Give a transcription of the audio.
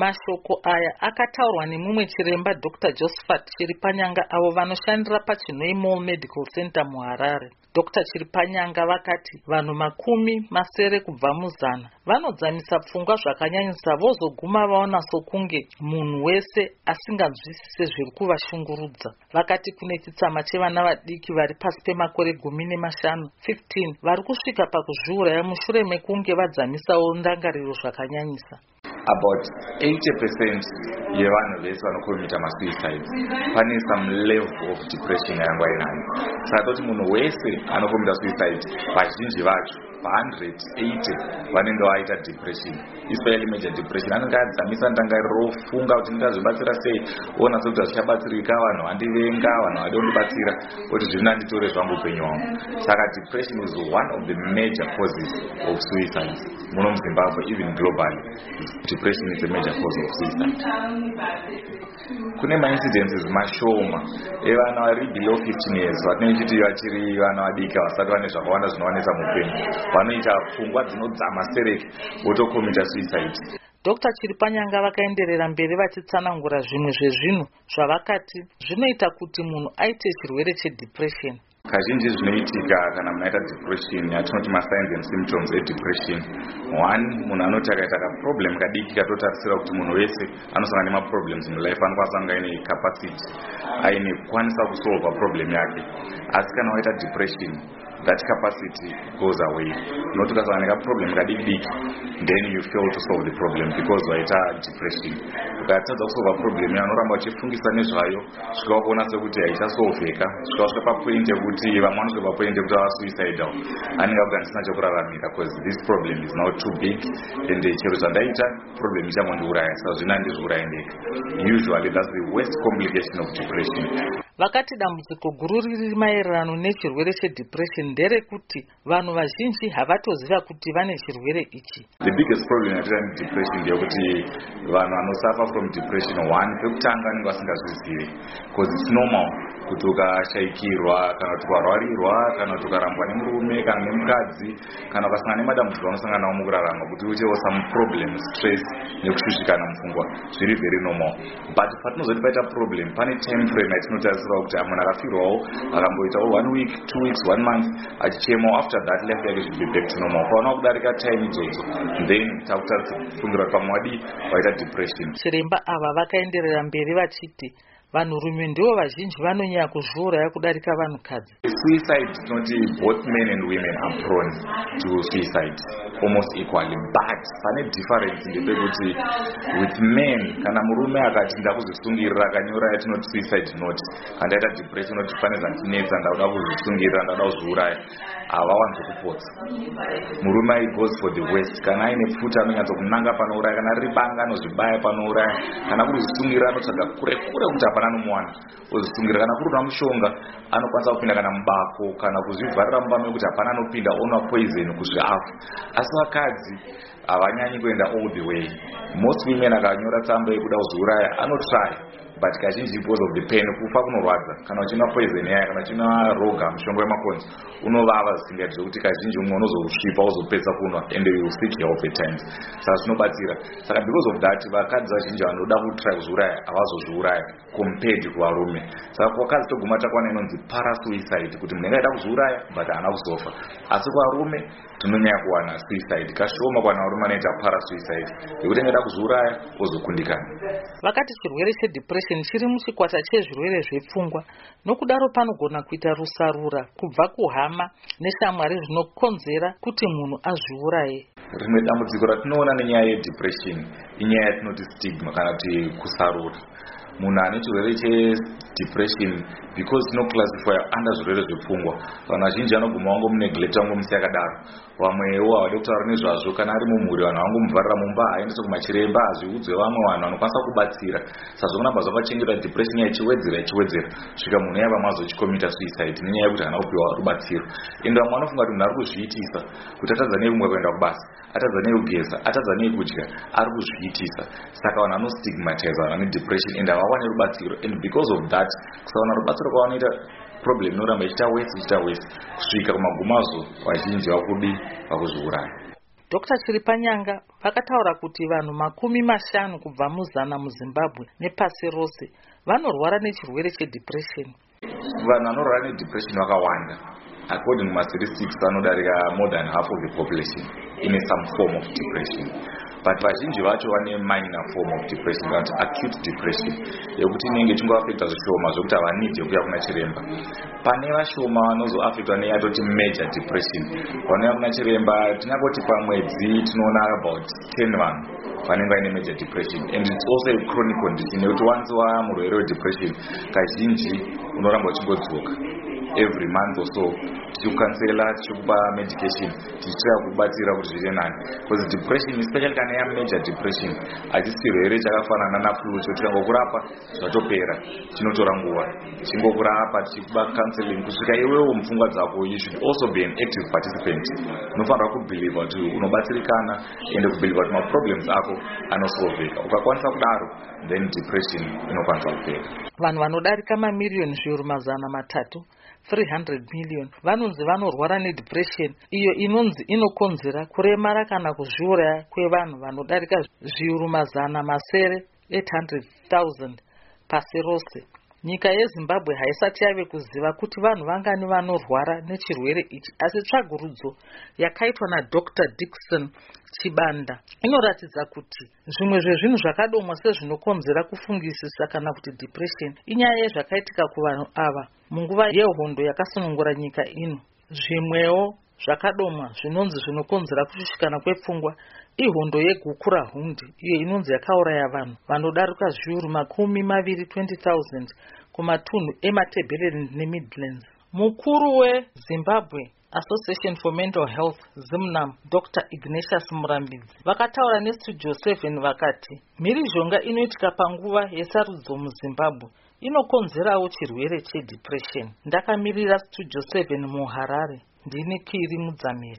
mashoko aya akataurwa nemumwe chiremba dr. Josephat chiripanyanga avo vanoshandira pachinoi mall medical center muharare. Dr. Chiripanyanga vakati vanhu makumi masere kubva muzana vanodzamisa pfungwa zvakanyanyisa vozoguma vaona sokunge munhu wese asinganzwisise zviri kuvashungurudza. Vakati kune chitsama chevana vadiki vari pasi pemakore gumi nemashanu 15 vari kusvika pakuzviuraya mushure mekunge vadzamisawo ndangariro zvakanyanyisa about 80 percent yevanhu vese vanokomita masuicides. Pane some level of depression yanga inayo saka toti munhu wese anokomita suicide vazhinji vacho pa180 vanenge vaita depression. Especially major depression. Anenge adzamisa ndangariro rofunga kuti ndingazvibatsira sei? Ona sekuti hazvichabatsirika vanhu vandivenga vanhu vade kundibatsira. Kuti zvino anditore zvangu upenyu hwangu. Saka depression is one of the major causes of suicides muno muzimbabwe even globally. Depression is a major cause of suicide. Kune maincidences mashoma evana vari below 15 years vatinenge tichiti vachiri vana vadiki vasati vane zvakawanda zvinowanisa muupenyu vanoita pfungwa dzinodzama stereki votokomita suicide. Dr chiripanyanga vakaenderera mberi vachitsanangura zvimwe zvezvinhu zvavakati. Zvinoita kuti munhu aite chirwere chedepression. Kazhinji zvinoitika kana munhu aita depression yatinoti masigns and symptoms edepression. One munhu anoti akaita kaproblem kadiki katotarisira kuti munhu wese anosangana nemaproblems mulife anokwanisa kunge aine capacity aine kukwanisa kusolva problem yake. Asi kana waita depression that capacity goes away. Not ukasangana nekaproblem diki then you fail to solve the problem because waita depression. Ukatadza kusolva problem. Iyo anoramba uchifungisa nezvayo svika wakuona sekuti haichasolveka svika wasvika papoint yekuti vamwe vanosvika papoint yekuti ava suicidal anenge akuganisina chekuraramira because this problem is now too big. And chero zvandaita problem. Ichangondiuraya saka zvino handizviurayi ndega usually thats the worst complication of depression vakati dambudziko guru riri maererano nechirwere chedepression nderekuti vanhu vazhinji havatoziva kuti vane chirwere ichi. The biggest problem yatira nedepression ndeyekuti vanhu vanosuffer from depression one pekutanga vanenge vasingazvizivi because its normal kuti ukashaikirwa kana kuti ukarwarirwa kana kuti ukarambwa nemurume kana nemukadzi kana ukasangana nemadambudziko anosangana nawo mukurarama kuti uitewo some problem stress nekushushikana mupfungwa. Zviri very normal. But patinozoti paita problem pane time frame yatinotarisirawo kuti munhu akafirwawo akamboitawo one week two weeks one month achichemawo after that life yake should be back to normal. Ukaona kudarika time idzodzo then takutafungira kuti pamwe wadi waita depression. Chiremba ava vakaenderera mberi vachiti vanhurume ndivo vazhinji vanonyanya kuzviuraya kudarika vanhukadzi. Suicide tinoti both men and women are prone to suicide almost equally. But pane difference ndepekuti with men kana murume akati ndakuzvisungirira akanyora yatinoti suicide note kandaita depression noti pane zvandinetsa ndakuda kuzvisungirira ndakuda kuzviuraya havawanzi kupotsa murume i goes for the west. Kana aine pfuta anonyatsokunanga panouraya. Kana riri banga anozvibaya panouraya. Kana kuri zvisungirira anotsvaga kure kure kuti hapana anomuwana ozvisungira kana kuri una mushonga anokwanisa kupinda kana mubako kana kuzvivharira mumba mekuti hapana anopinda onwa poison kusvika afa asi vakadzi havanyanyi kuenda all the way. Most women akanyora tsamba yekuda kuzviuraya anotry but kazhinji because of the pain kufa kunorwadza. Kana uchinwa poison yaya kana uchinwa roga mushonga wemakonzi unovava zvisingaiti zvekuti kazhinji umwe unozosvipa uzopedza kunwa and you will seek help at times. Saka zvinobatsira. Saka because of that vakadzi vazhinji vanoda kutry kuzviuraya havazozviuraya compared kuvarume. Saka kwakadzi toguma takwana inonzi parasuicide kuti munhu engaida kuzviuraya but haana kuzofa. Asi kuvarume tinonyanya kuwana suicide. Kashoma kwana varume anoita parasuicide. Yekuti engaida kuzviuraya ozokundikana vakati chirwere chedepression chiri muchikwata chezvirwere zvepfungwa nokudaro panogona kuita rusarura kubva kuhama neshamwari zvinokonzera kuti munhu azviuraye. Rimwe dambudziko ratinoona nenyaya yedepression inyaya yatinoti stigma kana kuti kusarura munhu ane chirwere chedepression because tinoclassifya under zvirwere zvepfungwa. Vanhu vazhinji vanoguma vangomuneglecta vangomusiya akadaro. Vamwewo havadi kutaura nezvazvo. Kana ari mumhuri vanhu vangomuvharira mumba haaendese kumachiremba hazviudzwe vamwe vanhu vanokwanisa kubatsira. Sazvokunamba zvakachengeta depression yachiwedzera ichiwedzera svika munhu yava mazochikomita suicide nenyaya yekuti haana kupiwa rubatsiro. Ende vamwe vanofunga kuti munhu ari kuzviitisa kuti atadza nei kumwe kuenda kubasa atadza nei kugeza atadza nei kudya ari kuzviitisa. Saka vanhu vanostigmatize vanhu vane depression ende havawane rubatsiro. And because of that kusawana rubatsiro kwavanoita problem inoramba ichiita wese ichiita wese. Kusvika kumagumazo vazhinji vakudi vakuzviuraya dr chiripanyanga vakataura kuti vanhu makumi mashanu kubva muzana muzimbabwe nepasi rose vanorwara nechirwere chedepression. Vanhu vanorwara nedepression vakawanda according kumastatistics vanodarika more than half of the population ine some form of depression. But vazhinji vacho vane minor form of depression kana kuti acute depression. Yekuti inenge chingoafecta zvishoma zvokuti havanidi yekuya kuna chiremba. Pane vashoma vanozoafectwa neyatoti major depression. Vanouya kuna chiremba tingangoti pamwedzi tinoona about 10 vanhu vanenge vaine major depression. And its also a chronic condition nekuti wanzi wamurwere wedepression kazhinji unoramba uchingodzoka every month or so. Tichikukansela tichikupa medication. Tichitira kubatsira kuti zviite nani. Bcause depression especially kana yamajor depression hachisi chirwere chakafanana naflu choti kangokurapa zvatopera chinotora nguva. Chingokurapa tichikuba counseling. Kusvika iwewo mupfungwa dzako you should also be an active participant. Unofanira kubhelievha kuti unobatsirikana ende kubhelievha kuti maproblems ako anosolveka. Ukakwanisa kudaro then depression inokwanisa kupera. Vanhu vanodarika mamiriyoni zviuru mazana matatu 300 million. Vanonzi vanorwara nedepression. Iyo inonzi inokonzera kuremara kana kuzviuraya kwevanhu vanodarika zviuru mazana masere 800 000 pasi rose nyika yezimbabwe haisati yave kuziva kuti vanhu vangani vanorwara nechirwere ichi asi tsvagurudzo yakaitwa nadr. Dikson chibanda inoratidza kuti zvimwe zvezvinhu zvakadomwa sezvinokonzera kufungisisa kana kuti depression. Inyaya yezvakaitika kuvanhu ava munguva yehondo yakasunungura nyika ino zvimwewo zvakadomwa zvinonzi zvinokonzera kushushikana kwepfungwa ihondo yegukura hundi iyo inonzi yakauraya vanhu vanodarika zviuru makumi maviri 20 000 kumatunhu ematebheland nemidlands. Mukuru wezimbabwe association for mental health zimnam dr ignatius murambidzi vakataura nestudio 7 vakati mhirizhonga inoitika panguva yesarudzo muzimbabwe inokonzerawo chirwere chedepression. Ndakamirira studio 7 muharare. Ndini kiri mudzamiri